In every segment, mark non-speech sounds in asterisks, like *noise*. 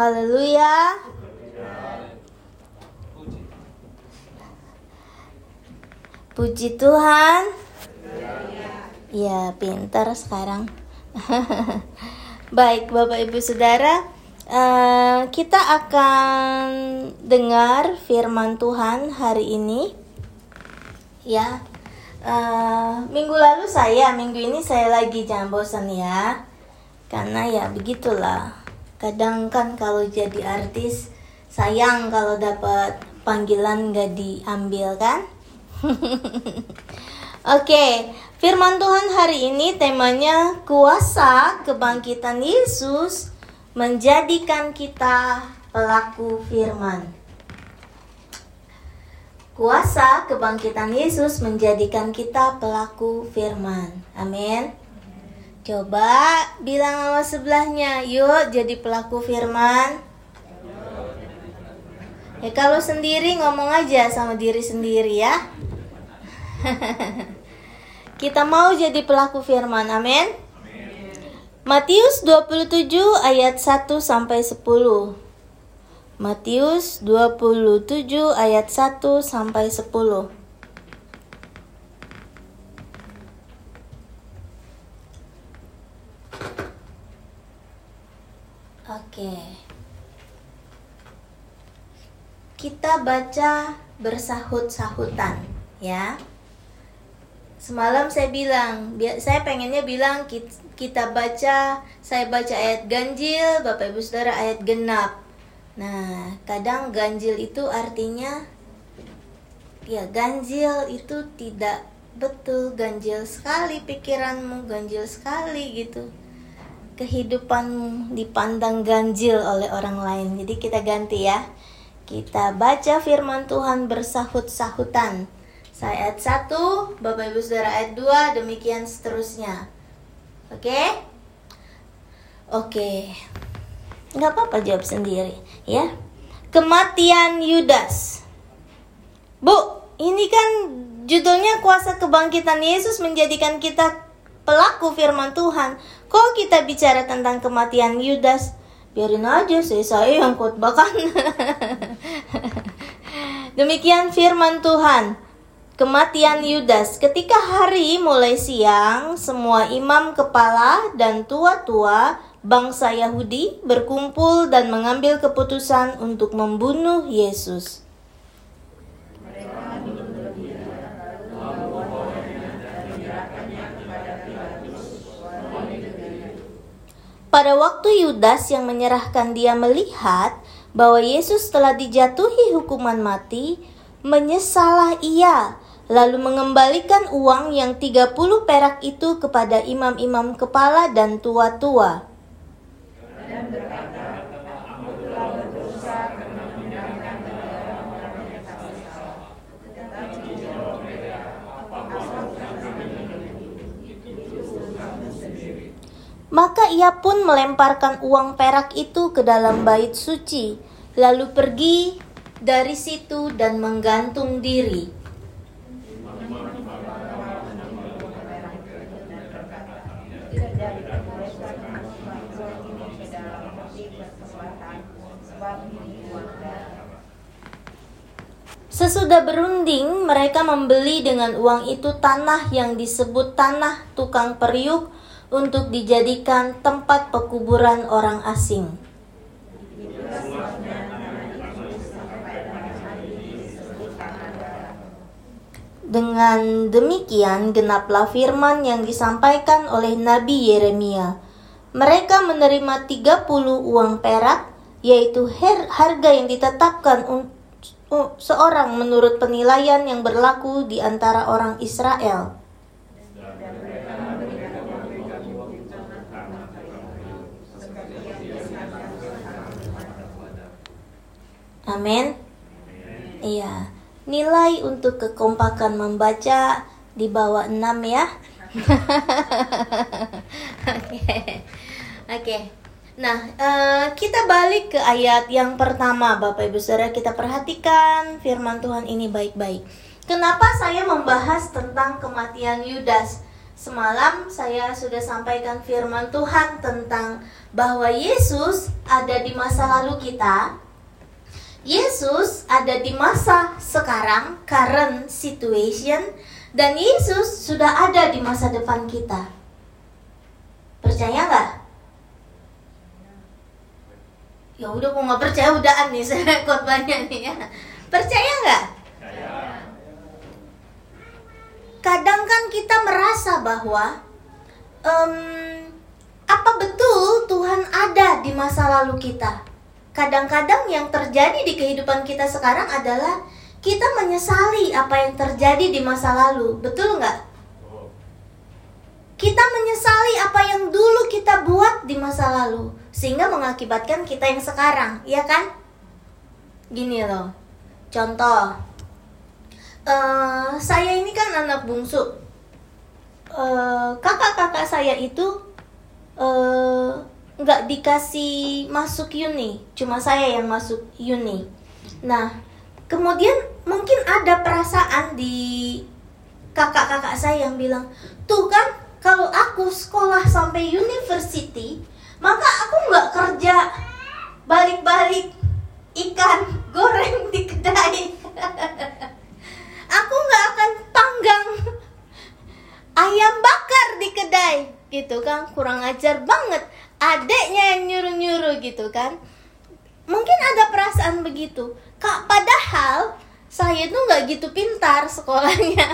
Haleluya. Puji Tuhan. Ya, pintar sekarang. *laughs* Baik, Bapak Ibu Saudara, uh, kita akan dengar firman Tuhan hari ini. Ya, uh, minggu lalu saya, minggu ini saya lagi jangan bosan ya, karena ya begitulah. Kadang kan kalau jadi artis sayang kalau dapat panggilan gak diambil kan? *laughs* Oke, firman Tuhan hari ini temanya kuasa kebangkitan Yesus menjadikan kita pelaku firman. Kuasa kebangkitan Yesus menjadikan kita pelaku firman. Amin. Coba bilang sama sebelahnya, yuk jadi pelaku firman. Ya kalau sendiri ngomong aja sama diri sendiri ya. *laughs* Kita mau jadi pelaku firman. Amin. Matius 27 ayat 1 sampai 10. Matius 27 ayat 1 sampai 10. Oke. Kita baca bersahut-sahutan, ya. Semalam saya bilang, saya pengennya bilang kita baca, saya baca ayat ganjil, Bapak Ibu Saudara ayat genap. Nah, kadang ganjil itu artinya ya ganjil itu tidak betul, ganjil sekali pikiranmu, ganjil sekali gitu. Kehidupanmu dipandang ganjil oleh orang lain. Jadi kita ganti ya. Kita baca firman Tuhan bersahut-sahutan saya ayat 1, Bapak Ibu Saudara ayat 2, demikian seterusnya. Oke? Okay? Oke. Okay. Nggak apa-apa jawab sendiri, ya. Kematian Yudas. Bu, ini kan judulnya kuasa kebangkitan Yesus menjadikan kita pelaku firman Tuhan. Kok kita bicara tentang kematian Yudas? Biarin aja sih saya yang khotbah kan. *laughs* Demikian firman Tuhan kematian Yudas. Ketika hari mulai siang, semua imam kepala dan tua-tua bangsa Yahudi berkumpul dan mengambil keputusan untuk membunuh Yesus. Pada waktu Yudas yang menyerahkan dia melihat bahwa Yesus telah dijatuhi hukuman mati, menyesalah ia lalu mengembalikan uang yang 30 perak itu kepada imam-imam kepala dan tua-tua. Maka ia pun melemparkan uang perak itu ke dalam bait suci, lalu pergi dari situ dan menggantung diri. Sesudah berunding, mereka membeli dengan uang itu tanah yang disebut tanah tukang periuk untuk dijadikan tempat pekuburan orang asing. Dengan demikian, genaplah firman yang disampaikan oleh Nabi Yeremia. Mereka menerima 30 uang perak, yaitu harga yang ditetapkan untuk seorang menurut penilaian yang berlaku di antara orang Israel. Amin. Iya. Nilai untuk kekompakan membaca di bawah 6 ya. *laughs* Oke. Oke. Okay. Nah, uh, kita balik ke ayat yang pertama, Bapak Ibu Saudara. Kita perhatikan firman Tuhan ini baik-baik. Kenapa saya membahas tentang kematian Yudas? Semalam saya sudah sampaikan firman Tuhan tentang bahwa Yesus ada di masa lalu kita, Yesus ada di masa sekarang, current situation, dan Yesus sudah ada di masa depan kita. Percaya nggak? Ya udah, kok nggak percaya udahan nih *laughs* saya khotbahnya nih ya. Percaya nggak? Kadang kan kita merasa bahwa um, apa betul Tuhan ada di masa lalu kita? Kadang-kadang yang terjadi di kehidupan kita sekarang adalah kita menyesali apa yang terjadi di masa lalu, betul nggak? Kita menyesali apa yang dulu kita buat di masa lalu, sehingga mengakibatkan kita yang sekarang, iya kan? Gini loh, contoh, uh, saya ini kan anak bungsu, uh, kakak-kakak saya itu uh, nggak dikasih masuk uni, cuma saya yang masuk uni. Nah, kemudian mungkin ada perasaan di kakak-kakak saya yang bilang, tuh kan kalau aku sekolah sampai university, maka aku nggak kerja balik-balik ikan goreng di kedai. *laughs* aku nggak akan panggang ayam bakar di kedai gitu kan kurang ajar banget adeknya yang nyuruh-nyuruh gitu kan. Mungkin ada perasaan begitu. Kak padahal saya tuh nggak gitu pintar sekolahnya.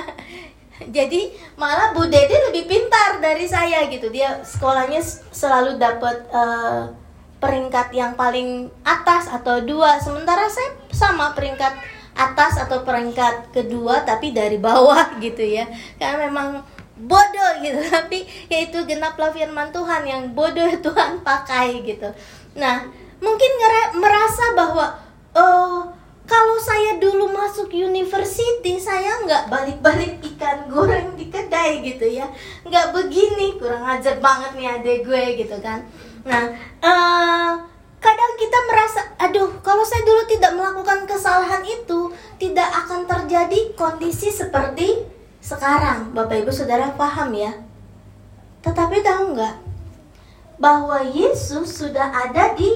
*laughs* Jadi malah Bu Dede lebih pintar dari saya gitu. Dia sekolahnya selalu dapat uh, peringkat yang paling atas atau dua. Sementara saya sama peringkat atas atau peringkat kedua tapi dari bawah *laughs* gitu ya. Karena memang bodoh gitu. *laughs* Tapi yaitu genaplah firman Tuhan yang bodoh *laughs* Tuhan pakai gitu. Nah mungkin merasa bahwa oh kalau saya dulu masuk university saya nggak balik-balik ikan goreng di kedai gitu ya. Nggak begini kurang ajar banget nih adek gue gitu kan. Nah uh, kadang kita merasa aduh kalau saya dulu tidak melakukan kesalahan itu tidak akan terjadi kondisi seperti sekarang Bapak Ibu Saudara paham ya? Tetapi tahu nggak? Bahwa Yesus sudah ada di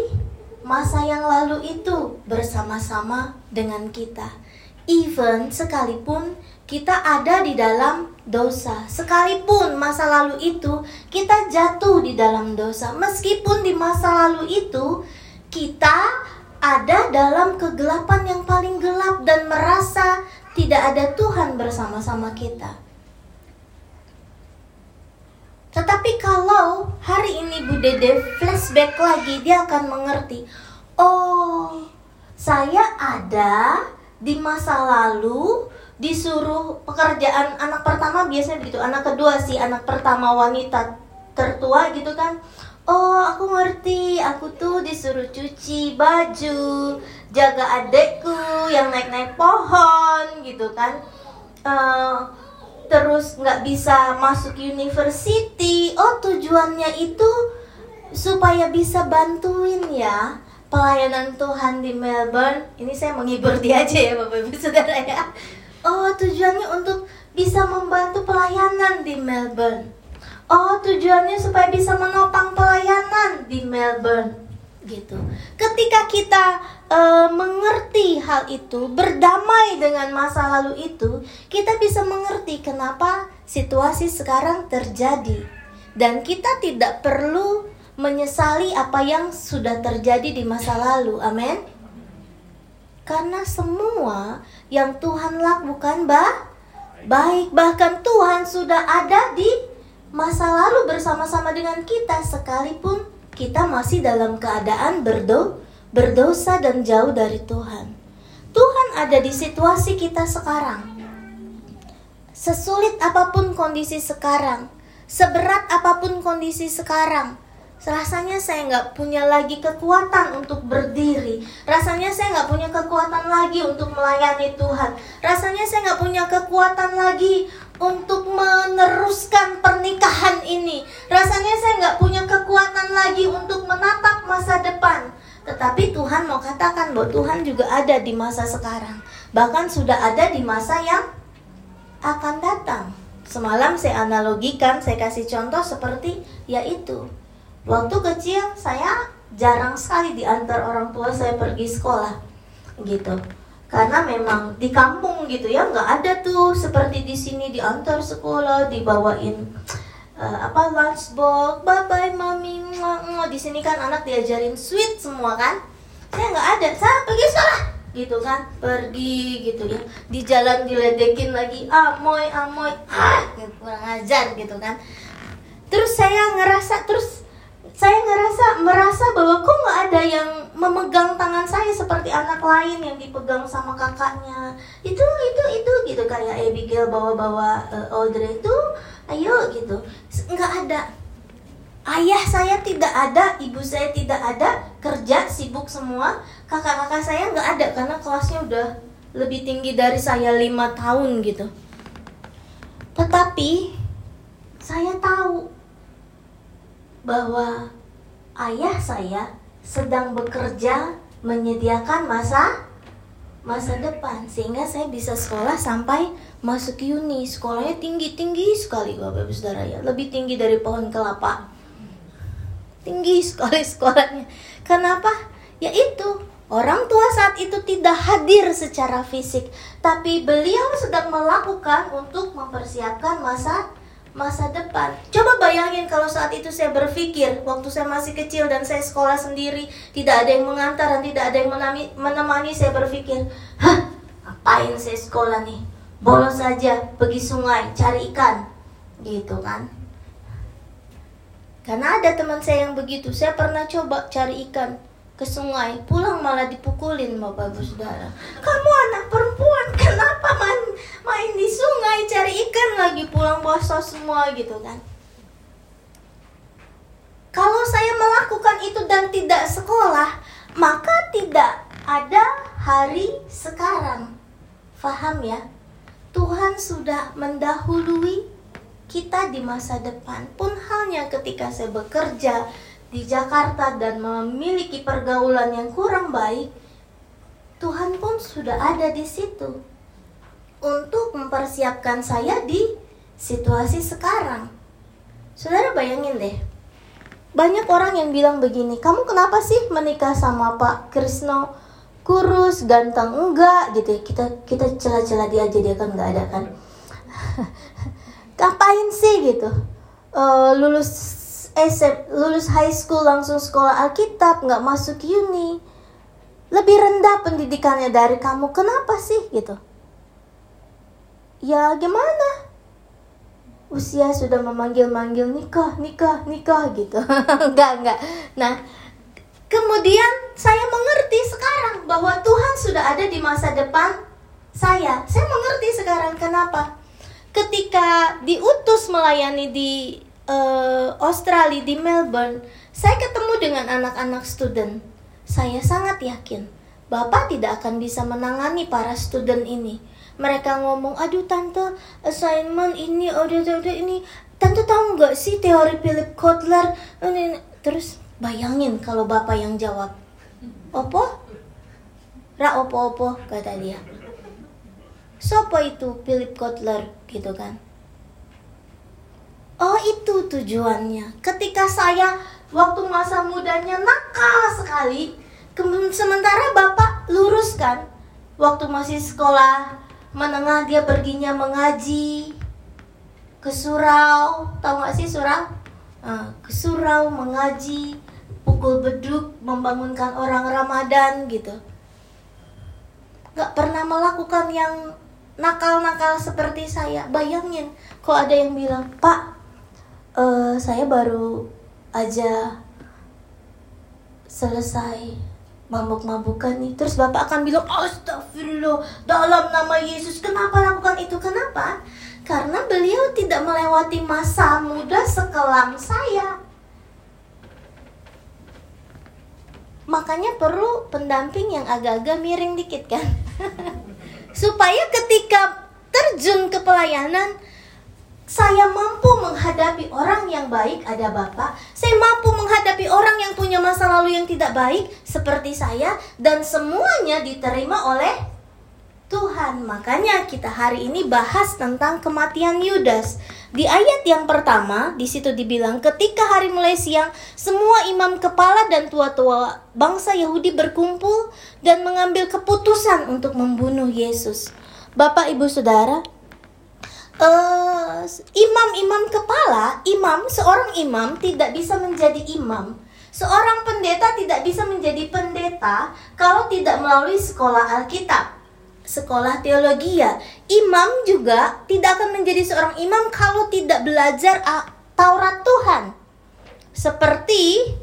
masa yang lalu itu Bersama-sama dengan kita. Even sekalipun kita ada di dalam dosa. Sekalipun masa lalu itu kita jatuh di dalam dosa. Meskipun di masa lalu itu kita ada dalam kegelapan yang paling gelap dan merasa tidak ada Tuhan bersama-sama kita. Tetapi kalau hari ini Bu Dede flashback lagi, dia akan mengerti. Oh, saya ada di masa lalu disuruh pekerjaan anak pertama biasanya begitu. Anak kedua sih, anak pertama wanita tertua gitu kan. Oh, aku ngerti. Aku tuh disuruh cuci baju, jaga adekku yang naik-naik pohon gitu kan. Uh, terus nggak bisa masuk university. Oh tujuannya itu supaya bisa bantuin ya pelayanan Tuhan di Melbourne. Ini saya menghibur dia aja ya bapak ibu saudara ya. Oh tujuannya untuk bisa membantu pelayanan di Melbourne. Oh tujuannya supaya bisa menopang pelayanan di Melbourne gitu. Ketika kita e, mengerti hal itu, berdamai dengan masa lalu itu, kita bisa mengerti kenapa situasi sekarang terjadi dan kita tidak perlu menyesali apa yang sudah terjadi di masa lalu. Amin. Karena semua yang Tuhan lakukan bah baik bahkan Tuhan sudah ada di masa lalu bersama-sama dengan kita sekalipun kita masih dalam keadaan berdo berdosa dan jauh dari Tuhan. Tuhan ada di situasi kita sekarang. Sesulit apa pun kondisi sekarang, seberat apa pun kondisi sekarang, rasanya saya nggak punya lagi kekuatan untuk berdiri. Rasanya saya nggak punya kekuatan lagi untuk melayani Tuhan. Rasanya saya nggak punya kekuatan lagi untuk meneruskan pernikahan ini. Rasanya saya nggak punya kekuatan lagi untuk menatap masa depan. Tetapi Tuhan mau katakan bahwa Tuhan juga ada di masa sekarang. Bahkan sudah ada di masa yang akan datang. Semalam saya analogikan, saya kasih contoh seperti yaitu Waktu kecil saya jarang sekali diantar orang tua saya pergi sekolah gitu karena memang di kampung gitu ya nggak ada tuh seperti di sini diantar sekolah dibawain uh, apa lunchbox bye bye mami di sini kan anak diajarin sweet semua kan? Saya nggak ada. Saya pergi sekolah. Gitu kan? Pergi gitu ya. Di jalan diledekin lagi amoy amoy. Ah kurang ajar gitu kan. Terus saya ngerasa terus saya ngerasa merasa bahwa kok nggak ada yang memegang tangan saya seperti anak lain yang dipegang sama kakaknya. Itu itu itu gitu kayak Abigail bawa-bawa uh, Audrey itu ayo gitu. Nggak ada. Ayah saya tidak ada ibu saya tidak ada kerja sibuk semua. Kakak-kakak saya nggak ada karena kelasnya udah lebih tinggi dari saya lima tahun gitu. Tetapi saya tahu bahwa ayah saya sedang bekerja menyediakan masa masa depan. Sehingga saya bisa sekolah sampai masuk uni. Sekolahnya tinggi tinggi sekali bapak ibu saudara ya. Lebih tinggi dari pohon kelapa. Tinggi sekali sekolahnya. Kenapa? Ya itu orang tua saat itu tidak hadir secara fisik. Tapi beliau sedang melakukan untuk mempersiapkan masa masa depan. Coba bayangin kalau saat itu saya berpikir waktu saya masih kecil dan saya sekolah sendiri, tidak ada yang mengantar dan tidak ada yang menemani, menemani saya berpikir, hah, ngapain saya sekolah nih? Bolos saja, pergi sungai, cari ikan, gitu kan? Karena ada teman saya yang begitu, saya pernah coba cari ikan, ke sungai, pulang malah dipukulin Bapak Ibu Saudara. Kamu anak perempuan, *laughs* kenapa main, main di sungai cari ikan lagi pulang basah semua gitu kan? Kalau saya melakukan itu dan tidak sekolah, maka tidak ada hari sekarang. Faham ya? Tuhan sudah mendahului kita di masa depan. Pun halnya ketika saya bekerja, di Jakarta dan memiliki pergaulan yang kurang baik, Tuhan pun sudah ada di situ untuk mempersiapkan saya di situasi sekarang. Saudara bayangin deh, banyak orang yang bilang begini, kamu kenapa sih menikah sama Pak Krisno? Kurus, ganteng, enggak gitu ya. Kita kita celah-celah dia aja dia kan enggak ada kan. *laughs* Ngapain sih gitu? Uh, lulus SM, lulus high school langsung sekolah Alkitab, nggak masuk uni. Lebih rendah pendidikannya dari kamu, kenapa sih gitu? Ya gimana? Usia sudah memanggil-manggil nikah, nikah, nikah gitu. *laughs* enggak, enggak. Nah, kemudian saya mengerti sekarang bahwa Tuhan sudah ada di masa depan saya. Saya mengerti sekarang kenapa. Ketika diutus melayani di uh, Australia di Melbourne, saya ketemu dengan anak-anak student. Saya sangat yakin Bapak tidak akan bisa menangani para student ini. Mereka ngomong, aduh tante, assignment ini, udah udah ini. Tante tahu nggak sih teori Philip Kotler? Terus bayangin kalau bapak yang jawab, opo? Ra opo opo kata dia. Sopo itu Philip Kotler gitu kan? Oh itu tujuannya. Ketika saya waktu masa mudanya nakal sekali, sementara bapak luruskan waktu masih sekolah menengah dia perginya mengaji ke surau, tahu gak sih surau? Nah, ke surau mengaji, pukul beduk, membangunkan orang Ramadan gitu. Gak pernah melakukan yang nakal-nakal seperti saya. Bayangin, kok ada yang bilang, Pak, uh, saya baru aja selesai mabuk-mabukan nih. Terus bapak akan bilang astagfirullah dalam nama Yesus kenapa lakukan itu? Kenapa? Karena beliau tidak melewati masa muda sekelam saya. Makanya perlu pendamping yang agak-agak miring dikit kan. *laughs* Supaya ketika terjun ke pelayanan saya mampu menghadapi orang yang baik, ada Bapak. Saya mampu menghadapi orang yang punya masa lalu yang tidak baik, seperti saya, dan semuanya diterima oleh Tuhan. Makanya kita hari ini bahas tentang kematian Yudas. Di ayat yang pertama, di situ dibilang ketika hari mulai siang, semua imam kepala dan tua-tua bangsa Yahudi berkumpul dan mengambil keputusan untuk membunuh Yesus. Bapak, Ibu, Saudara, imam imam-imam kepala, imam, seorang imam tidak bisa menjadi imam. Seorang pendeta tidak bisa menjadi pendeta kalau tidak melalui sekolah Alkitab sekolah teologi ya. Imam juga tidak akan menjadi seorang imam kalau tidak belajar Taurat Tuhan. Seperti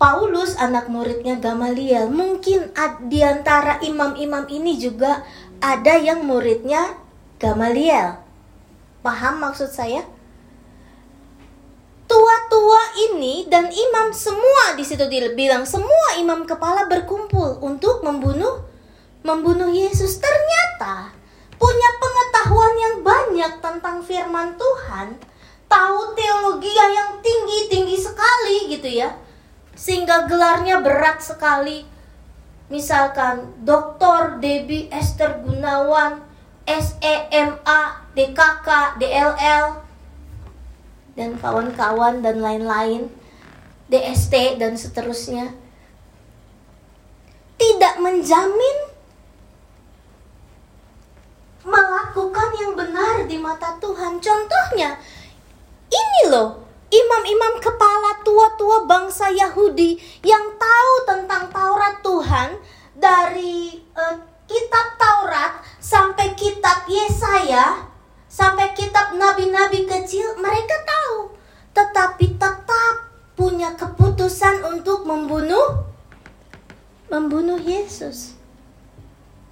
Paulus anak muridnya Gamaliel. Mungkin di antara imam-imam ini juga ada yang muridnya Gamaliel. Paham maksud saya? Tua-tua ini dan imam semua di situ dibilang semua imam kepala berkumpul untuk membunuh membunuh Yesus ternyata punya pengetahuan yang banyak tentang firman Tuhan, tahu teologi yang tinggi-tinggi sekali gitu ya. Sehingga gelarnya berat sekali. Misalkan Dr. Debbie Esther Gunawan, SEMA, DKK, DLL, dan kawan-kawan dan lain-lain, DST dan seterusnya. Tidak menjamin melakukan yang benar di mata Tuhan. Contohnya, ini loh, imam-imam kepala tua-tua bangsa Yahudi yang tahu tentang Taurat Tuhan dari uh, kitab Taurat sampai kitab Yesaya, sampai kitab nabi-nabi kecil, mereka tahu. Tetapi tetap punya keputusan untuk membunuh membunuh Yesus.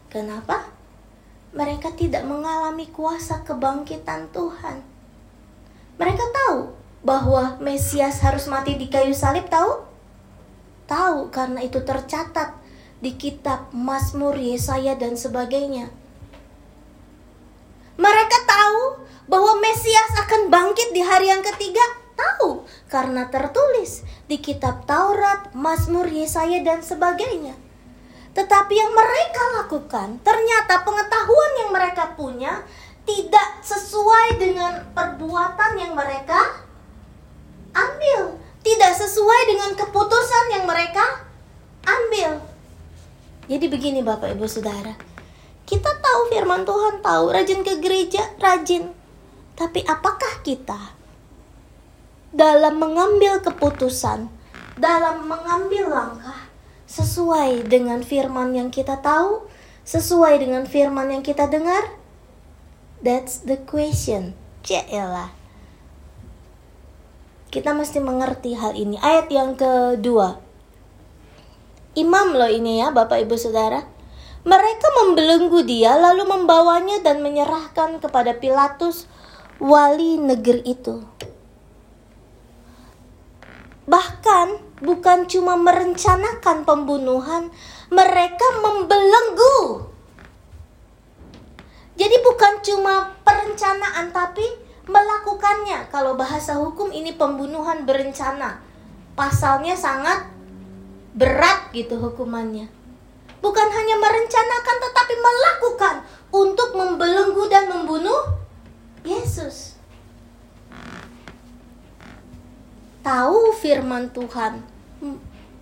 Kenapa? mereka tidak mengalami kuasa kebangkitan Tuhan. Mereka tahu bahwa Mesias harus mati di kayu salib, tahu? Tahu karena itu tercatat di kitab Mazmur, Yesaya dan sebagainya. Mereka tahu bahwa Mesias akan bangkit di hari yang ketiga, tahu karena tertulis di kitab Taurat, Mazmur, Yesaya dan sebagainya. Tetapi yang mereka lakukan, ternyata pengetahuan yang mereka punya tidak sesuai dengan perbuatan yang mereka ambil, tidak sesuai dengan keputusan yang mereka ambil. Jadi begini Bapak Ibu Saudara, kita tahu firman Tuhan, tahu rajin ke gereja, rajin. Tapi apakah kita dalam mengambil keputusan, dalam mengambil langkah sesuai dengan firman yang kita tahu, sesuai dengan firman yang kita dengar? That's the question. Cielah. Kita mesti mengerti hal ini. Ayat yang kedua. Imam loh ini ya, Bapak Ibu Saudara. Mereka membelenggu dia lalu membawanya dan menyerahkan kepada Pilatus wali negeri itu. Bahkan bukan cuma merencanakan pembunuhan, mereka membelenggu. Jadi bukan cuma perencanaan tapi melakukannya. Kalau bahasa hukum ini pembunuhan berencana. Pasalnya sangat berat gitu hukumannya. Bukan hanya merencanakan tetapi melakukan untuk membelenggu dan membunuh Yesus. tahu firman Tuhan,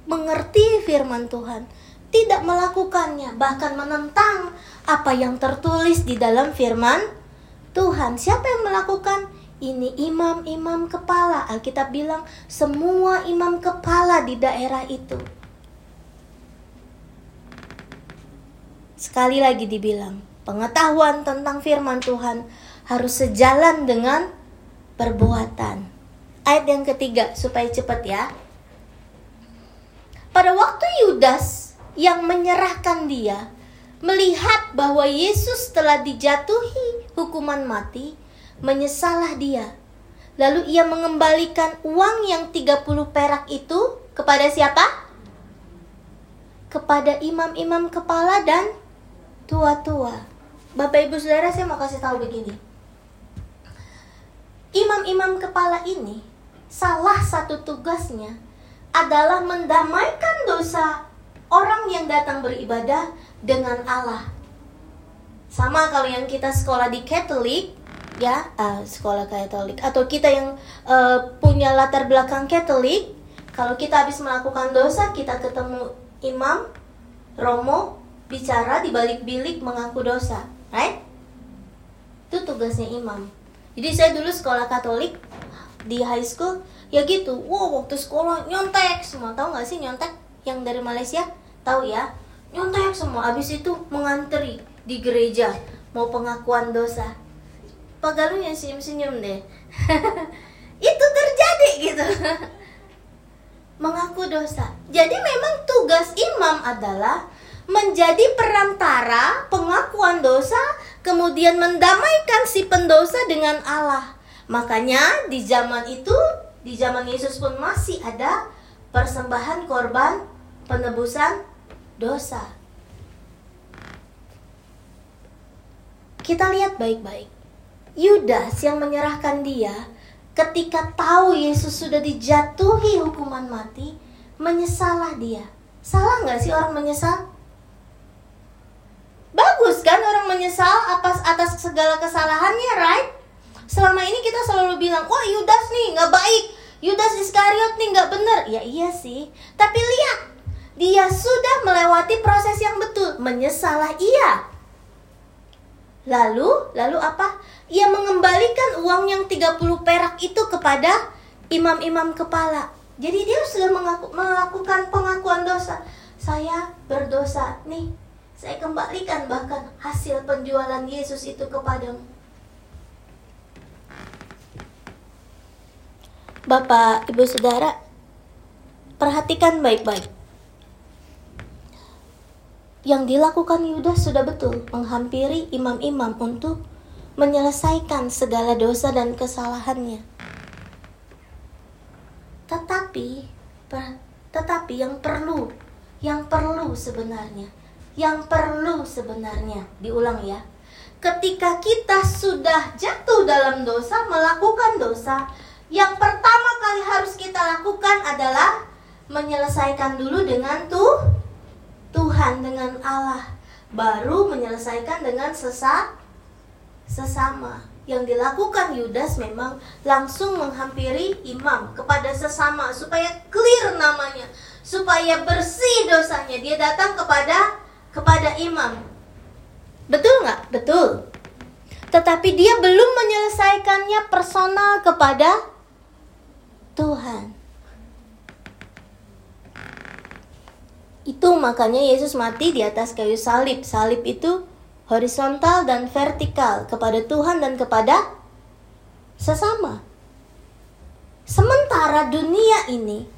mengerti firman Tuhan, tidak melakukannya, bahkan menentang apa yang tertulis di dalam firman Tuhan. Siapa yang melakukan? Ini imam-imam kepala. Alkitab bilang semua imam kepala di daerah itu. Sekali lagi dibilang, pengetahuan tentang firman Tuhan harus sejalan dengan perbuatan ayat yang ketiga supaya cepat ya. Pada waktu Yudas yang menyerahkan dia melihat bahwa Yesus telah dijatuhi hukuman mati, menyesalah dia. Lalu ia mengembalikan uang yang 30 perak itu kepada siapa? Kepada imam-imam kepala dan tua-tua. Bapak Ibu Saudara saya mau kasih tahu begini. Imam-imam kepala ini salah satu tugasnya adalah mendamaikan dosa orang yang datang beribadah dengan Allah. Sama kalau yang kita sekolah di Katolik, ya, uh, sekolah Katolik atau kita yang uh, punya latar belakang Katolik, kalau kita habis melakukan dosa, kita ketemu imam, romo, bicara di balik bilik mengaku dosa, right? Itu tugasnya imam. Jadi saya dulu sekolah Katolik di high school, ya gitu. Wow, waktu sekolah nyontek semua. Tahu nggak sih nyontek yang dari Malaysia? Tahu ya? Nyontek semua. Habis itu mengantri di gereja mau pengakuan dosa. Pak yang senyum-senyum deh. *laughs* itu terjadi gitu. *laughs* mengaku dosa. Jadi memang tugas imam adalah menjadi perantara pengakuan dosa, kemudian mendamaikan si pendosa dengan Allah. Makanya di zaman itu, di zaman Yesus pun masih ada persembahan korban penebusan dosa. Kita lihat baik-baik. Yudas yang menyerahkan dia ketika tahu Yesus sudah dijatuhi hukuman mati, menyesalah dia. Salah nggak sih orang menyesal? Bagus kan orang menyesal atas atas segala kesalahannya, right? Selama ini kita selalu bilang, wah Yudas nih nggak baik, Yudas Iskariot nih nggak benar. Ya iya sih, tapi lihat, dia sudah melewati proses yang betul, menyesalah iya. Lalu, lalu apa? ia mengembalikan uang yang 30 perak itu kepada imam-imam kepala. Jadi dia sudah melakukan pengakuan dosa. Saya berdosa nih. Saya kembalikan bahkan hasil penjualan Yesus itu kepadamu. Bapak, Ibu, Saudara, perhatikan baik-baik. Yang dilakukan Yudas sudah betul menghampiri imam-imam untuk menyelesaikan segala dosa dan kesalahannya. Tetapi, tetapi yang perlu, yang perlu sebenarnya, yang perlu sebenarnya, diulang ya. Ketika kita sudah jatuh dalam dosa, melakukan dosa, yang pertama kali harus kita lakukan adalah menyelesaikan dulu dengan tuh Tuhan dengan Allah, baru menyelesaikan dengan sesat sesama. Yang dilakukan Yudas memang langsung menghampiri imam kepada sesama supaya clear namanya, supaya bersih dosanya. Dia datang kepada kepada imam. Betul nggak? Betul. Tetapi dia belum menyelesaikannya personal kepada Tuhan. Itu makanya Yesus mati di atas kayu salib. Salib itu horizontal dan vertikal kepada Tuhan dan kepada sesama. Sementara dunia ini,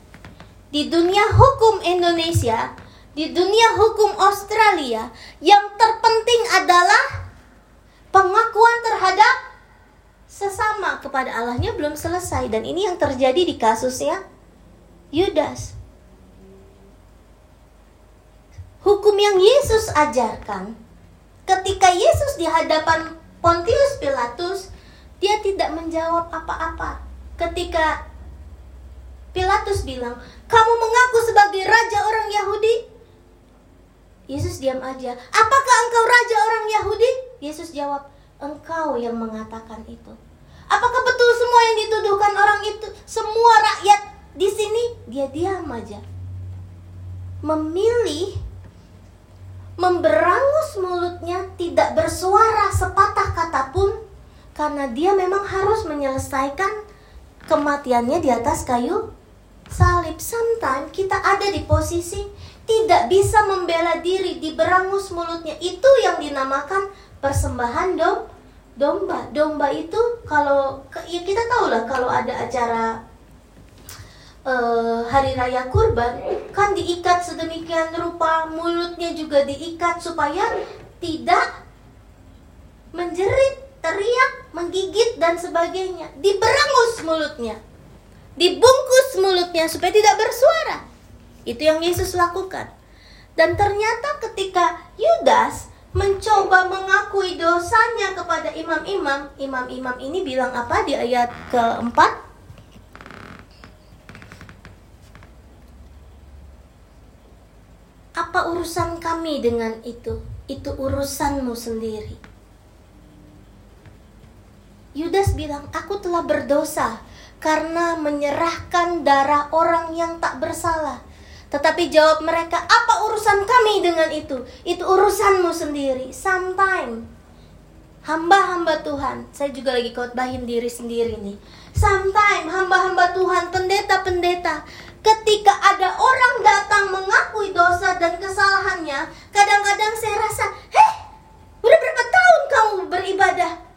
di dunia hukum Indonesia, di dunia hukum Australia, yang terpenting adalah pengakuan terhadap sesama kepada Allahnya belum selesai dan ini yang terjadi di kasusnya Yudas. Hukum yang Yesus ajarkan ketika Yesus di hadapan Pontius Pilatus, dia tidak menjawab apa-apa. Ketika Pilatus bilang, "Kamu mengaku sebagai raja orang Yahudi?" Yesus diam aja. "Apakah engkau raja orang Yahudi?" Yesus jawab, "Engkau yang mengatakan itu." Apakah betul semua yang dituduhkan orang itu semua rakyat di sini? Dia diam aja. Memilih memberangus mulutnya tidak bersuara sepatah kata pun karena dia memang harus menyelesaikan kematiannya di atas kayu salib. Sometimes kita ada di posisi tidak bisa membela diri, diberangus mulutnya. Itu yang dinamakan persembahan dom domba. Domba itu kalau ya kita tahu lah kalau ada acara uh, hari raya kurban kan diikat sedemikian rupa mulutnya juga diikat supaya tidak menjerit, teriak, menggigit dan sebagainya. Diberangus mulutnya. Dibungkus mulutnya supaya tidak bersuara. Itu yang Yesus lakukan. Dan ternyata ketika Yudas mencoba mengakui dosanya kepada imam-imam, imam-imam ini bilang apa di ayat keempat? Apa urusan kami dengan itu? Itu urusanmu sendiri. Yudas bilang, "Aku telah berdosa karena menyerahkan darah orang yang tak bersalah." Tetapi jawab mereka, "Apa urusan kami dengan itu? Itu urusanmu sendiri." Sometimes hamba-hamba Tuhan, saya juga lagi khotbahin diri sendiri nih. Sometimes hamba-hamba Tuhan, pendeta-pendeta, ketika ada orang datang mengakui dosa dan kesalahannya, kadang-kadang saya rasa, "Heh, udah berapa tahun kamu beribadah?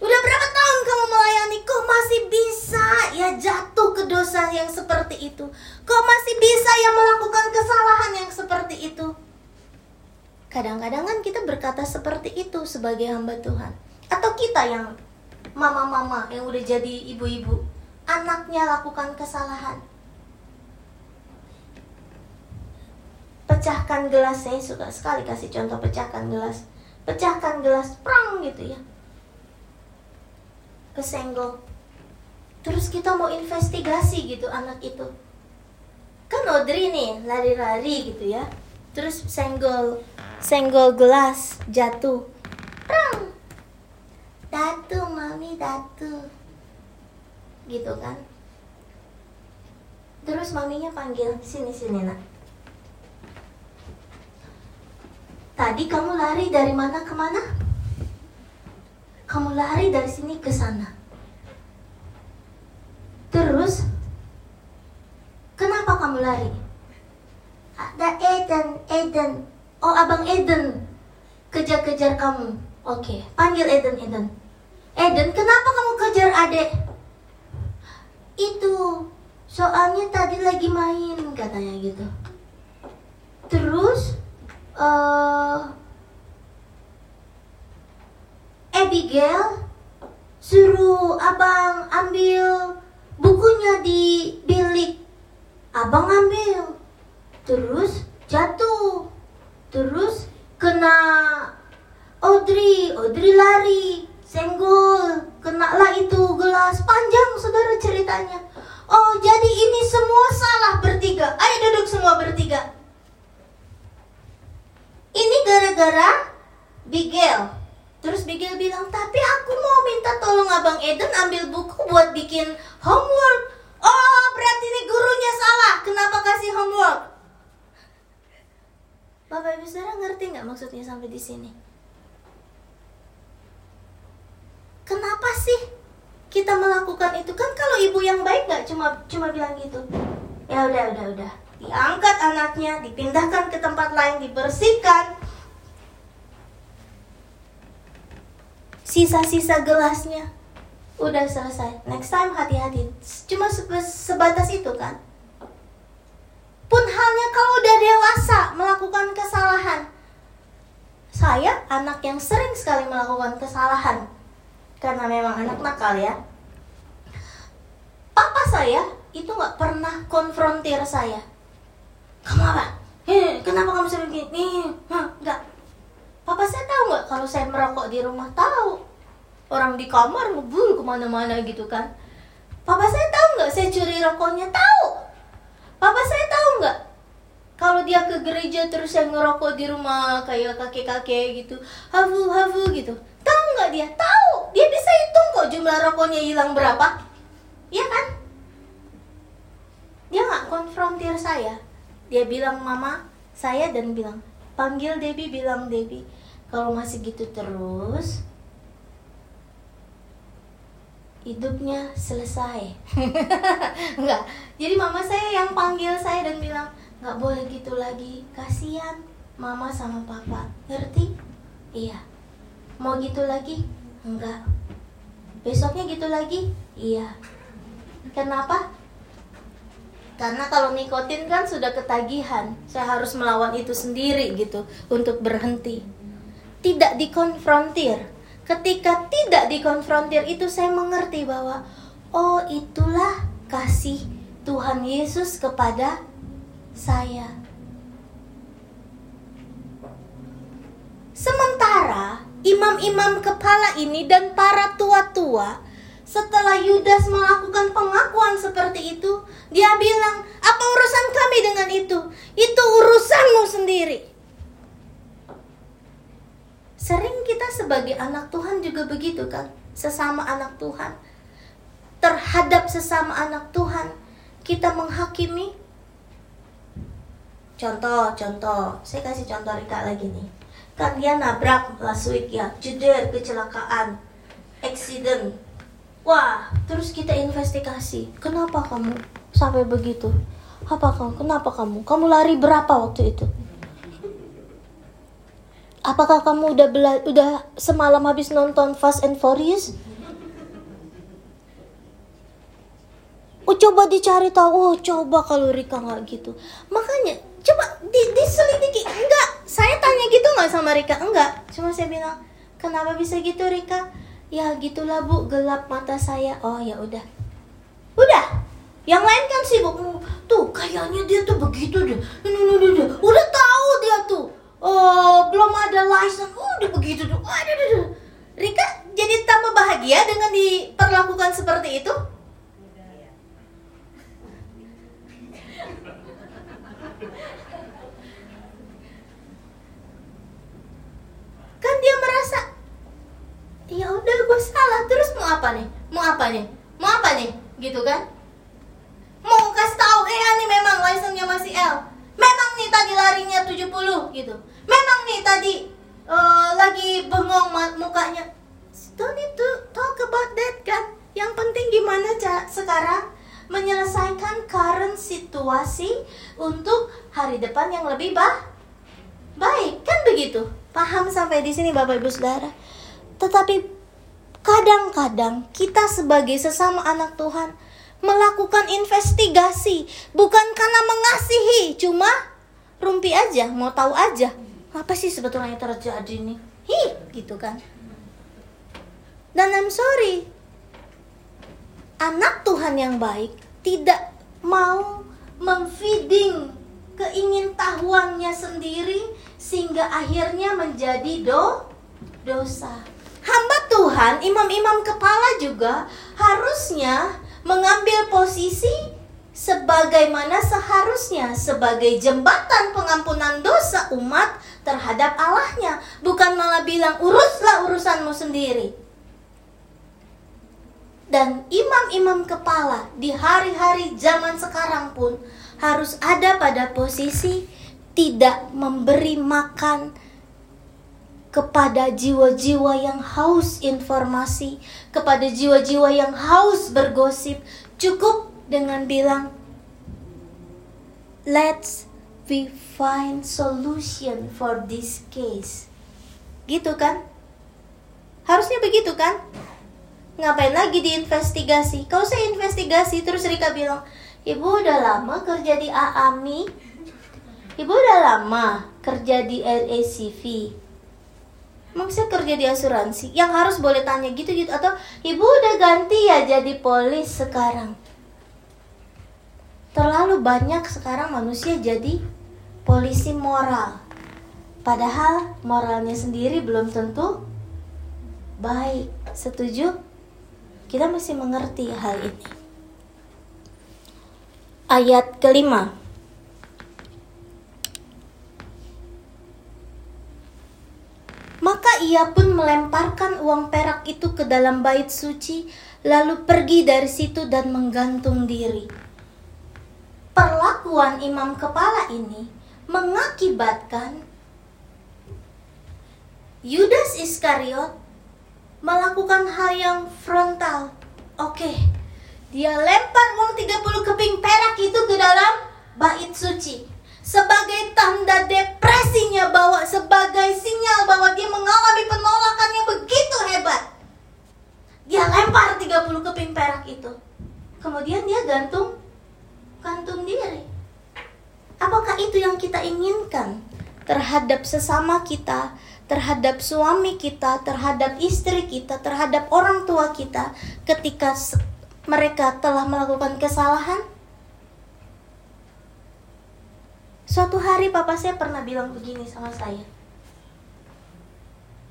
Udah berapa tahun kamu melayani kok masih bisa ya jatuh ke dosa yang seperti itu? Kok masih bisa ya melakukan kesalahan yang seperti itu? Kadang-kadang kan kita berkata seperti itu sebagai hamba Tuhan. Atau kita yang mama-mama yang udah jadi ibu-ibu, anaknya lakukan kesalahan. Pecahkan gelas, saya suka sekali kasih contoh pecahkan gelas. Pecahkan gelas, perang gitu ya kesenggol. Terus kita mau investigasi gitu anak itu. Kan Audrey nih lari-lari gitu ya. Terus senggol senggol gelas jatuh. Prang. datu mami datu. Gitu kan. Terus maminya panggil sini sini nak. Tadi kamu lari dari mana ke mana kamu lari dari sini ke sana. Terus, kenapa kamu lari? Ada Eden, Eden. Oh, abang Eden kejar-kejar kamu. Oke, panggil Eden, Eden. Eden, kenapa kamu kejar adek? Itu, soalnya tadi lagi main katanya gitu. Terus, uh, Abigail suruh abang ambil bukunya di bilik. Abang ambil, terus jatuh, terus kena Audrey, Audrey lari, senggol, kena lah itu gelas panjang saudara ceritanya. Oh jadi ini semua salah bertiga. Ayo duduk semua bertiga. Ini gara-gara Bigel Terus Bigel bilang, tapi aku mau minta tolong Abang Eden ambil buku buat bikin homework. Oh, berarti ini gurunya salah. Kenapa kasih homework? Bapak Ibu Saudara ngerti nggak maksudnya sampai di sini? Kenapa sih kita melakukan itu? Kan kalau ibu yang baik nggak cuma cuma bilang gitu. Ya udah udah udah. Diangkat anaknya, dipindahkan ke tempat lain, dibersihkan, sisa-sisa gelasnya. Udah selesai. Next time hati-hati. Cuma sebatas itu kan? Pun halnya kalau udah dewasa melakukan kesalahan. Saya anak yang sering sekali melakukan kesalahan. Karena memang anak nakal ya. Papa saya itu nggak pernah konfrontir saya. Kamu apa? Kenapa kamu sering gini? Nggak Papa saya tahu nggak kalau saya merokok di rumah tahu. Orang di kamar ngebul ke mana-mana gitu kan. Papa saya tahu nggak saya curi rokoknya tahu. Papa saya tahu nggak kalau dia ke gereja terus saya ngerokok di rumah kayak kakek-kakek gitu, hafu hafu gitu. Tahu nggak dia? Tahu. Dia bisa hitung kok jumlah rokoknya hilang berapa. Iya kan? Dia nggak konfrontir saya. Dia bilang mama saya dan bilang panggil Debbie bilang Debbie kalau masih gitu terus hidupnya selesai. *laughs* Enggak. Jadi mama saya yang panggil saya dan bilang nggak boleh gitu lagi. Kasihan mama sama papa. Ngerti? Iya. Mau gitu lagi? Enggak. Besoknya gitu lagi? Iya. Kenapa? Karena kalau nikotin kan sudah ketagihan. Saya harus melawan itu sendiri gitu untuk berhenti tidak dikonfrontir. Ketika tidak dikonfrontir itu saya mengerti bahwa oh itulah kasih Tuhan Yesus kepada saya. Sementara imam-imam kepala ini dan para tua-tua setelah Yudas melakukan pengakuan seperti itu, dia bilang, "Apa urusan kami dengan itu? Itu urusanmu sendiri." Anak Tuhan juga begitu kan? Sesama anak Tuhan. Terhadap sesama anak Tuhan, kita menghakimi. Contoh, contoh. Saya kasih contoh Rika lagi nih. Kan dia nabrak last week ya, jeder, kecelakaan, accident. Wah, terus kita investigasi. Kenapa kamu sampai begitu? Apa kamu? Kenapa kamu? Kamu lari berapa waktu itu? Apakah kamu udah bela udah semalam habis nonton Fast and Furious? Oh coba dicari tahu, oh coba kalau Rika nggak gitu. Makanya coba di, diselidiki. Enggak, saya tanya gitu nggak sama Rika? Enggak, cuma saya bilang kenapa bisa gitu Rika? Ya gitulah bu, gelap mata saya. Oh ya udah, udah. Yang lain kan sibuk, tuh kayaknya dia tuh begitu deh. Udah tahu dia tuh oh belum ada license. Oh, udah begitu tuh. Aduh, aduh, aduh. Rika jadi tambah bahagia dengan diperlakukan seperti itu? Kan dia merasa ya udah gue salah. Terus mau apa nih? Mau apa nih? Mau apa nih? Gitu kan? Mau kasih tahu eh ini memang license-nya masih L. Memang nih tadi larinya 70 gitu memang nih tadi uh, lagi bengong mukanya. Don't need to talk about that kan? Yang penting gimana cak sekarang menyelesaikan current situasi untuk hari depan yang lebih bah baik. Kan begitu? Paham sampai di sini bapak ibu saudara? Tetapi kadang-kadang kita sebagai sesama anak Tuhan melakukan investigasi bukan karena mengasihi cuma rumpi aja mau tahu aja apa sih sebetulnya yang terjadi nih? Hi gitu kan. Dan I'm sorry. Anak Tuhan yang baik. Tidak mau memfeeding keingintahuannya sendiri sehingga akhirnya menjadi do dosa. Hamba Tuhan imam-imam kepala juga harusnya mengambil posisi sebagaimana seharusnya sebagai jembatan pengampunan dosa umat terhadap Allahnya, bukan malah bilang uruslah urusanmu sendiri. Dan imam-imam kepala di hari-hari zaman sekarang pun harus ada pada posisi tidak memberi makan kepada jiwa-jiwa yang haus informasi, kepada jiwa-jiwa yang haus bergosip, cukup dengan bilang, "Let's we find solution for this case." Gitu kan? Harusnya begitu kan? Ngapain lagi diinvestigasi? Kalau saya investigasi terus Rika bilang, "Ibu udah lama kerja di AAMI." Ibu udah lama kerja di LACV Maksudnya kerja di asuransi yang harus boleh tanya gitu-gitu atau ibu udah ganti ya jadi polis sekarang. Terlalu banyak sekarang manusia jadi polisi moral. Padahal moralnya sendiri belum tentu baik. Setuju? Kita mesti mengerti hal ini. Ayat kelima. Maka ia pun melemparkan uang perak itu ke dalam bait suci, lalu pergi dari situ dan menggantung diri. Perlakuan imam kepala ini mengakibatkan Yudas Iskariot melakukan hal yang frontal. Oke, dia lempar uang 30 keping perak itu ke dalam bait suci sebagai tanda depresinya bahwa sebagai sinyal bahwa dia mengalami penolakan yang begitu hebat. Dia lempar 30 keping perak itu. Kemudian dia gantung gantung diri. Apakah itu yang kita inginkan terhadap sesama kita, terhadap suami kita, terhadap istri kita, terhadap orang tua kita ketika mereka telah melakukan kesalahan? Suatu hari papa saya pernah bilang begini sama saya.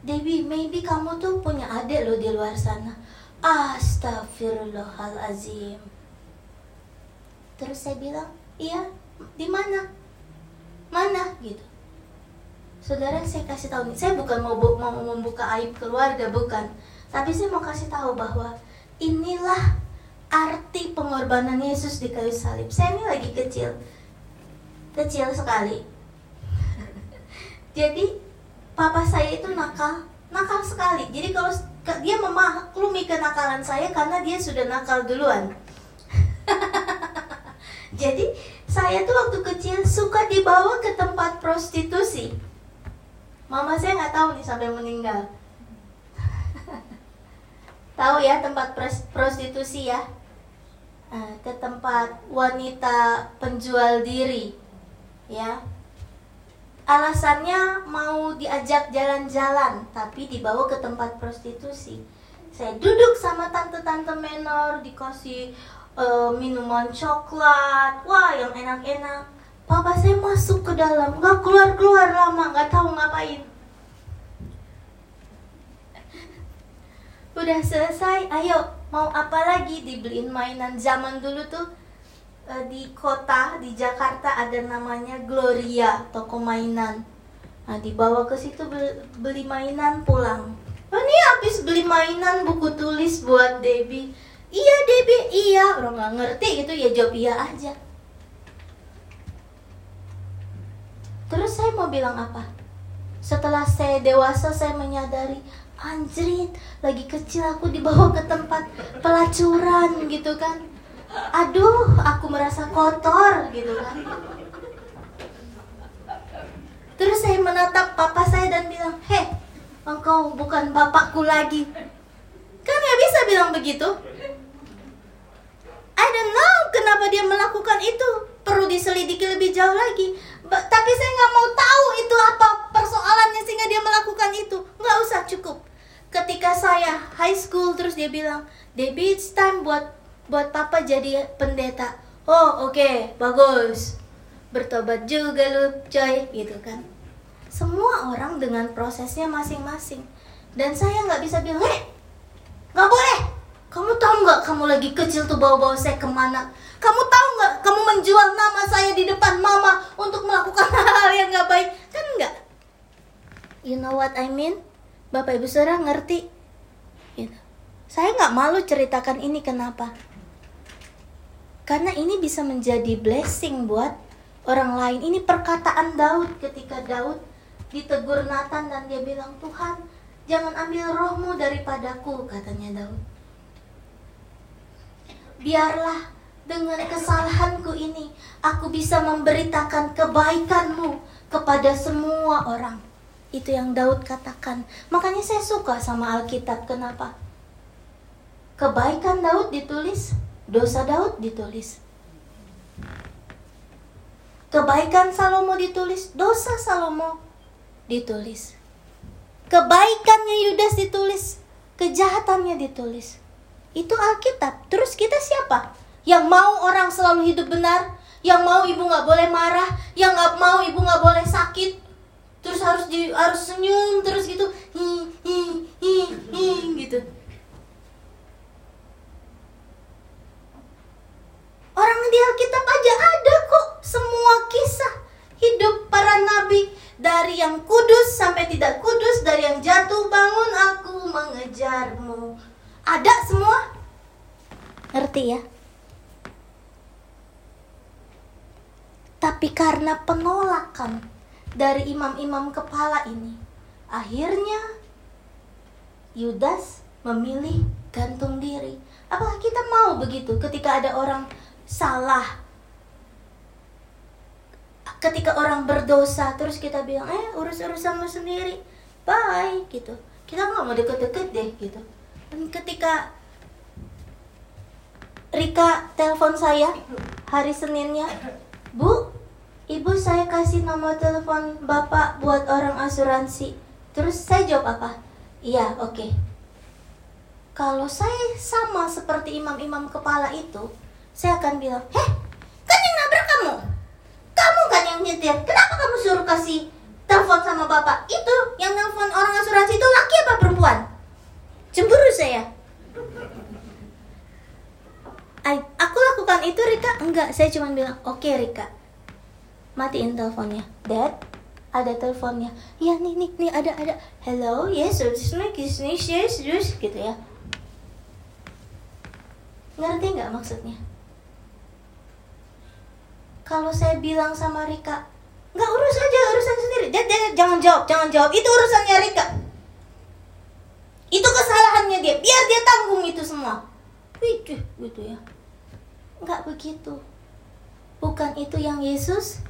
Debbie, maybe kamu tuh punya adik loh di luar sana. Astagfirullahalazim. Terus saya bilang, iya, di mana? Mana? Gitu. saudara saya kasih tahu nih. Saya bukan mau mau membuka aib keluarga bukan. Tapi saya mau kasih tahu bahwa inilah arti pengorbanan Yesus di kayu salib. Saya ini lagi kecil. Kecil sekali. *laughs* Jadi papa saya itu nakal. Nakal sekali. Jadi kalau dia memaklumi kenakalan saya karena dia sudah nakal duluan. *laughs* Jadi saya tuh waktu kecil suka dibawa ke tempat prostitusi Mama saya nggak tahu nih sampai meninggal. *laughs* tahu ya tempat prostitusi ya? Eh, ke tempat wanita penjual diri, ya. Alasannya mau diajak jalan-jalan, tapi dibawa ke tempat prostitusi. Saya duduk sama tante-tante menor, dikasih uh, minuman coklat, wah yang enak-enak Papa saya masuk ke dalam, nggak keluar-keluar lama, nggak tahu ngapain. Udah selesai, ayo mau apa lagi dibeliin mainan zaman dulu tuh eh, di kota di Jakarta ada namanya Gloria toko mainan. Nah dibawa ke situ beli mainan pulang. Oh, ini habis beli mainan buku tulis buat Debbie. Iya Debbie, iya. Orang nggak ngerti gitu ya jawab iya aja. Terus saya mau bilang apa? Setelah saya dewasa saya menyadari Anjrit, lagi kecil aku dibawa ke tempat pelacuran gitu kan Aduh, aku merasa kotor gitu kan Terus saya menatap papa saya dan bilang Hei, engkau bukan bapakku lagi Kan gak bisa bilang begitu I don't know kenapa dia melakukan itu. Perlu diselidiki lebih jauh lagi. Tapi saya nggak mau tahu itu apa persoalannya sehingga dia melakukan itu. Nggak usah cukup. Ketika saya high school terus dia bilang Debbie it's time buat buat papa jadi pendeta. Oh oke okay, bagus. Bertobat juga lu coy gitu kan. Semua orang dengan prosesnya masing-masing. Dan saya nggak bisa bilang eh nggak boleh kamu tahu nggak kamu lagi kecil tuh bawa-bawa saya ke mana kamu tahu nggak kamu menjual nama saya di depan mama untuk melakukan *laughs* hal-hal yang nggak baik? Kan nggak? You know what I mean? Bapak Ibu Saudara ngerti? Gitu. Saya nggak malu ceritakan ini kenapa? Karena ini bisa menjadi blessing buat orang lain. Ini perkataan Daud ketika Daud ditegur Nathan dan dia bilang, Tuhan, jangan ambil rohmu daripadaku, katanya Daud. Biarlah dengan kesalahanku ini, aku bisa memberitakan kebaikanmu kepada semua orang. Itu yang Daud katakan. Makanya saya suka sama Alkitab. Kenapa? Kebaikan Daud ditulis, dosa Daud ditulis. Kebaikan Salomo ditulis, dosa Salomo ditulis. Kebaikannya Yudas ditulis, kejahatannya ditulis. Itu Alkitab. Terus kita siapa? yang mau orang selalu hidup benar, yang mau ibu nggak boleh marah, yang nggak mau ibu nggak boleh sakit, terus harus di, harus senyum terus gitu, hi hi hi hi gitu. Orang di Alkitab aja ada kok semua kisah hidup para nabi dari yang kudus sampai tidak kudus, dari yang jatuh bangun aku mengejarmu. Ada semua. Ngerti ya? Tapi karena penolakan dari imam-imam kepala ini, akhirnya Yudas memilih gantung diri. Apakah kita mau begitu ketika ada orang salah? Ketika orang berdosa terus kita bilang, "Eh, urus-urusanmu sendiri." Bye gitu. Kita nggak mau deket-deket deh gitu. Dan ketika Rika telepon saya hari Seninnya, Bu, ibu saya kasih nomor telepon bapak buat orang asuransi. Terus saya jawab apa? Iya, oke. Okay. Kalau saya sama seperti imam-imam kepala itu, saya akan bilang, Heh, kan yang nabrak kamu. Kamu kan yang nyetir. Kenapa kamu suruh kasih telepon sama bapak? Itu yang telepon orang asuransi itu laki apa perempuan? Cemburu saya. Aku lakukan itu Rika? Enggak, saya cuma bilang, oke okay, Rika. Matiin teleponnya. Dad, ada teleponnya ya nih nih nih ada ada hello yes yes yes yes gitu ya ngerti nggak maksudnya kalau saya bilang sama Rika nggak urus aja urusan sendiri jangan, jangan jawab jangan jawab itu urusannya Rika itu kesalahannya dia biar dia tanggung itu semua Wih, gitu ya nggak begitu bukan itu yang Yesus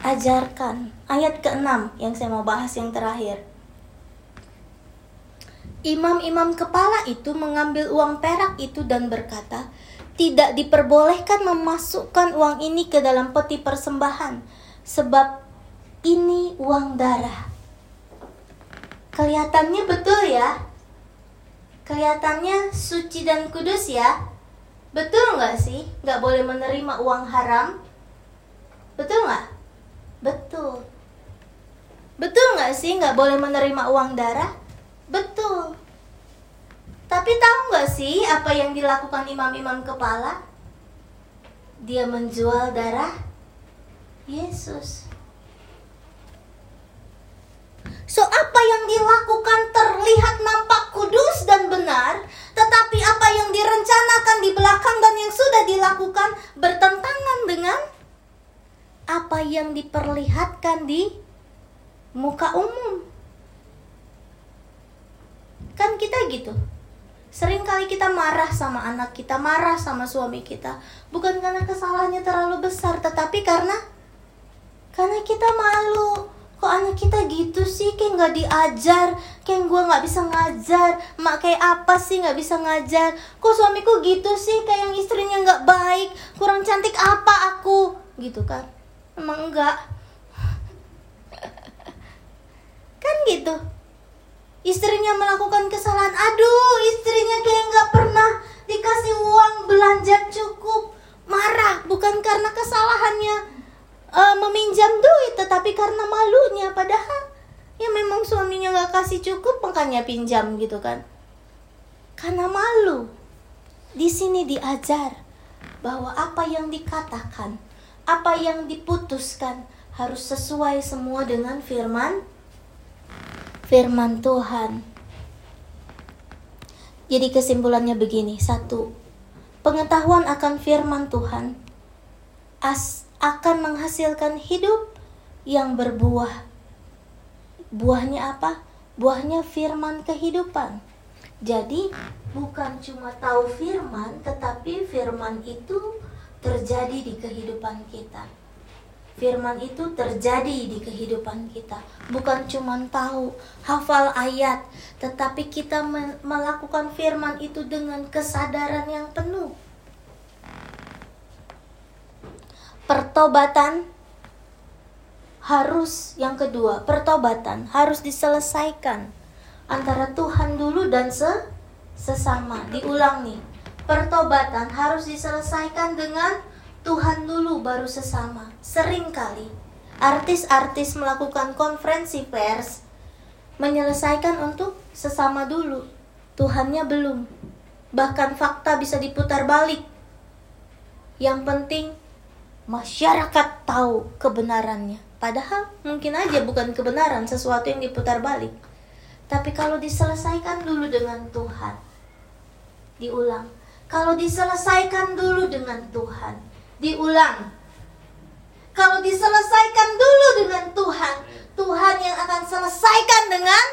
ajarkan. Ayat ke-6 yang saya mau bahas yang terakhir. Imam-imam kepala itu mengambil uang perak itu dan berkata, tidak diperbolehkan memasukkan uang ini ke dalam peti persembahan, sebab ini uang darah. Kelihatannya betul ya? Kelihatannya suci dan kudus ya? Betul nggak sih? Nggak boleh menerima uang haram? Betul nggak? Betul. Betul nggak sih nggak boleh menerima uang darah? Betul. Tapi tahu nggak sih apa yang dilakukan imam-imam kepala? Dia menjual darah Yesus. So apa yang dilakukan terlihat nampak kudus dan benar, tetapi apa yang direncanakan di belakang dan yang sudah dilakukan bertentangan dengan apa yang diperlihatkan di muka umum. Kan kita gitu. Sering kali kita marah sama anak kita, marah sama suami kita. Bukan karena kesalahannya terlalu besar, tetapi karena karena kita malu. Kok anak kita gitu sih, kayak nggak diajar, kayak gue nggak bisa ngajar, mak kayak apa sih nggak bisa ngajar? Kok suamiku gitu sih, kayak yang istrinya nggak baik, kurang cantik apa aku, gitu kan? emang enggak *laughs* kan gitu. Istrinya melakukan kesalahan. Aduh istrinya kayak nggak pernah dikasih uang belanja cukup. Marah bukan karena kesalahannya uh, meminjam duit tetapi karena malunya. Padahal ya memang suaminya nggak kasih cukup makanya pinjam gitu kan. Karena malu. Di sini diajar bahwa apa yang dikatakan apa yang diputuskan harus sesuai semua dengan firman firman Tuhan. Jadi kesimpulannya begini, satu, pengetahuan akan firman Tuhan as akan menghasilkan hidup yang berbuah. Buahnya apa? Buahnya firman kehidupan. Jadi bukan cuma tahu firman, tetapi firman itu terjadi di kehidupan kita. Firman itu terjadi di kehidupan kita, bukan cuma tahu, hafal ayat, tetapi kita melakukan firman itu dengan kesadaran yang penuh. Pertobatan harus yang kedua, pertobatan harus diselesaikan antara Tuhan dulu dan se sesama. Diulang nih pertobatan harus diselesaikan dengan Tuhan dulu baru sesama. Sering kali artis-artis melakukan konferensi pers menyelesaikan untuk sesama dulu. Tuhannya belum. Bahkan fakta bisa diputar balik. Yang penting masyarakat tahu kebenarannya. Padahal mungkin aja bukan kebenaran sesuatu yang diputar balik. Tapi kalau diselesaikan dulu dengan Tuhan, diulang, kalau diselesaikan dulu dengan Tuhan, diulang. Kalau diselesaikan dulu dengan Tuhan, Tuhan yang akan selesaikan dengan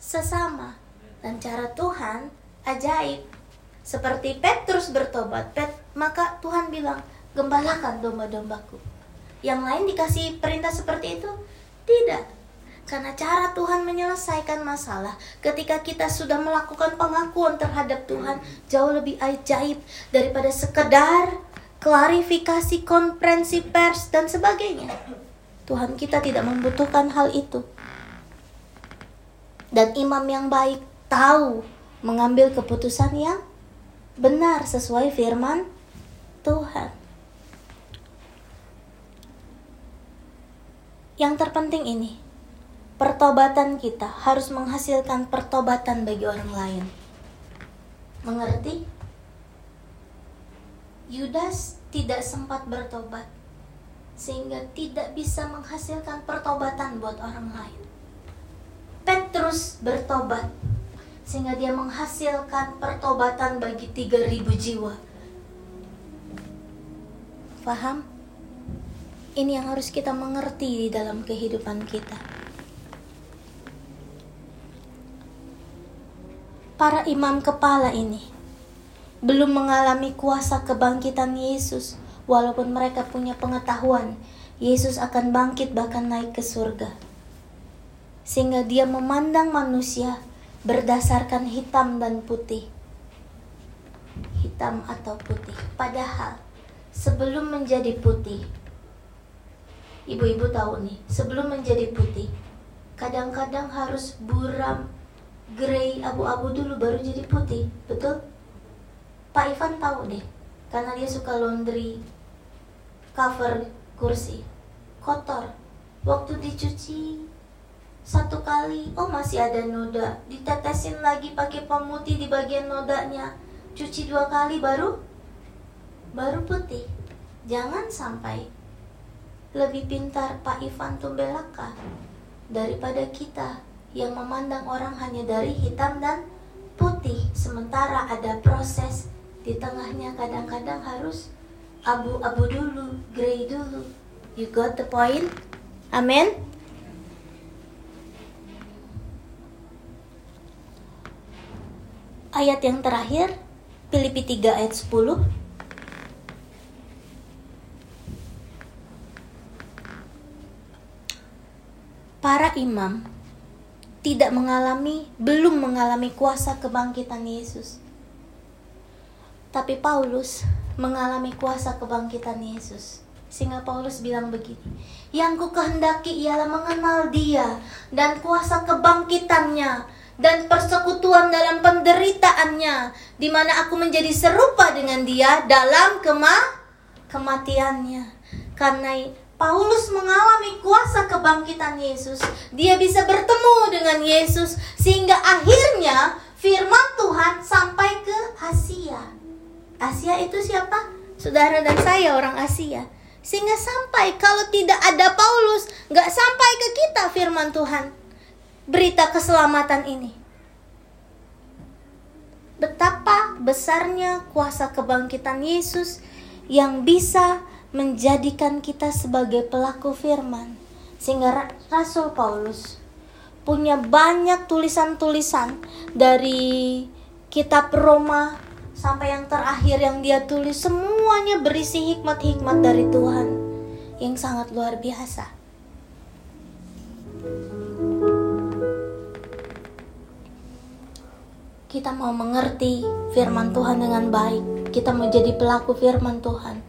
sesama. Dan cara Tuhan ajaib. Seperti Petrus bertobat, Pet, maka Tuhan bilang, gembalakan domba-dombaku. Yang lain dikasih perintah seperti itu? Tidak. Karena cara Tuhan menyelesaikan masalah ketika kita sudah melakukan pengakuan terhadap Tuhan jauh lebih ajaib daripada sekedar klarifikasi konferensi pers dan sebagainya. Tuhan kita tidak membutuhkan hal itu. Dan imam yang baik tahu mengambil keputusan yang benar sesuai firman Tuhan. Yang terpenting ini, pertobatan kita harus menghasilkan pertobatan bagi orang lain. Mengerti? Yudas tidak sempat bertobat. sehingga tidak bisa menghasilkan pertobatan buat orang lain. Petrus bertobat sehingga dia menghasilkan pertobatan bagi 3000 jiwa. Paham? Ini yang harus kita mengerti di dalam kehidupan kita. Para imam kepala ini belum mengalami kuasa kebangkitan Yesus, walaupun mereka punya pengetahuan Yesus akan bangkit bahkan naik ke surga. Sehingga dia memandang manusia berdasarkan hitam dan putih. Hitam atau putih. Padahal sebelum menjadi putih, ibu-ibu tahu nih, sebelum menjadi putih, kadang-kadang harus buram, grey, abu-abu dulu baru jadi putih, betul? Pak Ivan tahu deh, karena dia suka laundry cover kursi kotor. Waktu dicuci satu kali, oh masih ada noda, ditetesin lagi pakai pemutih di bagian nodanya. Cuci dua kali baru baru putih. Jangan sampai lebih pintar Pak Ivan Tumbelaka daripada kita yang memandang orang hanya dari hitam dan putih sementara ada proses di tengahnya kadang-kadang harus abu-abu dulu, grey dulu. You got the point? Amin. Ayat yang terakhir, Filipi 3 ayat 10. Para imam tidak mengalami, belum mengalami kuasa kebangkitan Yesus tapi Paulus mengalami kuasa kebangkitan Yesus. Sehingga Paulus bilang begini, yang ku kehendaki ialah mengenal dia dan kuasa kebangkitannya dan persekutuan dalam penderitaannya di mana aku menjadi serupa dengan dia dalam kema kematiannya. Karena Paulus mengalami kuasa kebangkitan Yesus, dia bisa bertemu dengan Yesus sehingga akhirnya firman Tuhan sampai ke Asia. Asia itu siapa? Saudara dan saya orang Asia. Sehingga sampai kalau tidak ada Paulus, nggak sampai ke kita firman Tuhan. Berita keselamatan ini. Betapa besarnya kuasa kebangkitan Yesus yang bisa menjadikan kita sebagai pelaku firman. Sehingga Rasul Paulus punya banyak tulisan-tulisan dari kitab Roma sampai yang terakhir yang dia tulis semuanya berisi hikmat-hikmat dari Tuhan yang sangat luar biasa. Kita mau mengerti firman Tuhan dengan baik. Kita mau jadi pelaku firman Tuhan.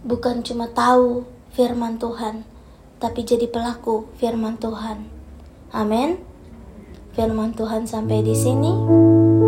Bukan cuma tahu firman Tuhan, tapi jadi pelaku firman Tuhan. Amin. Firman Tuhan sampai di sini.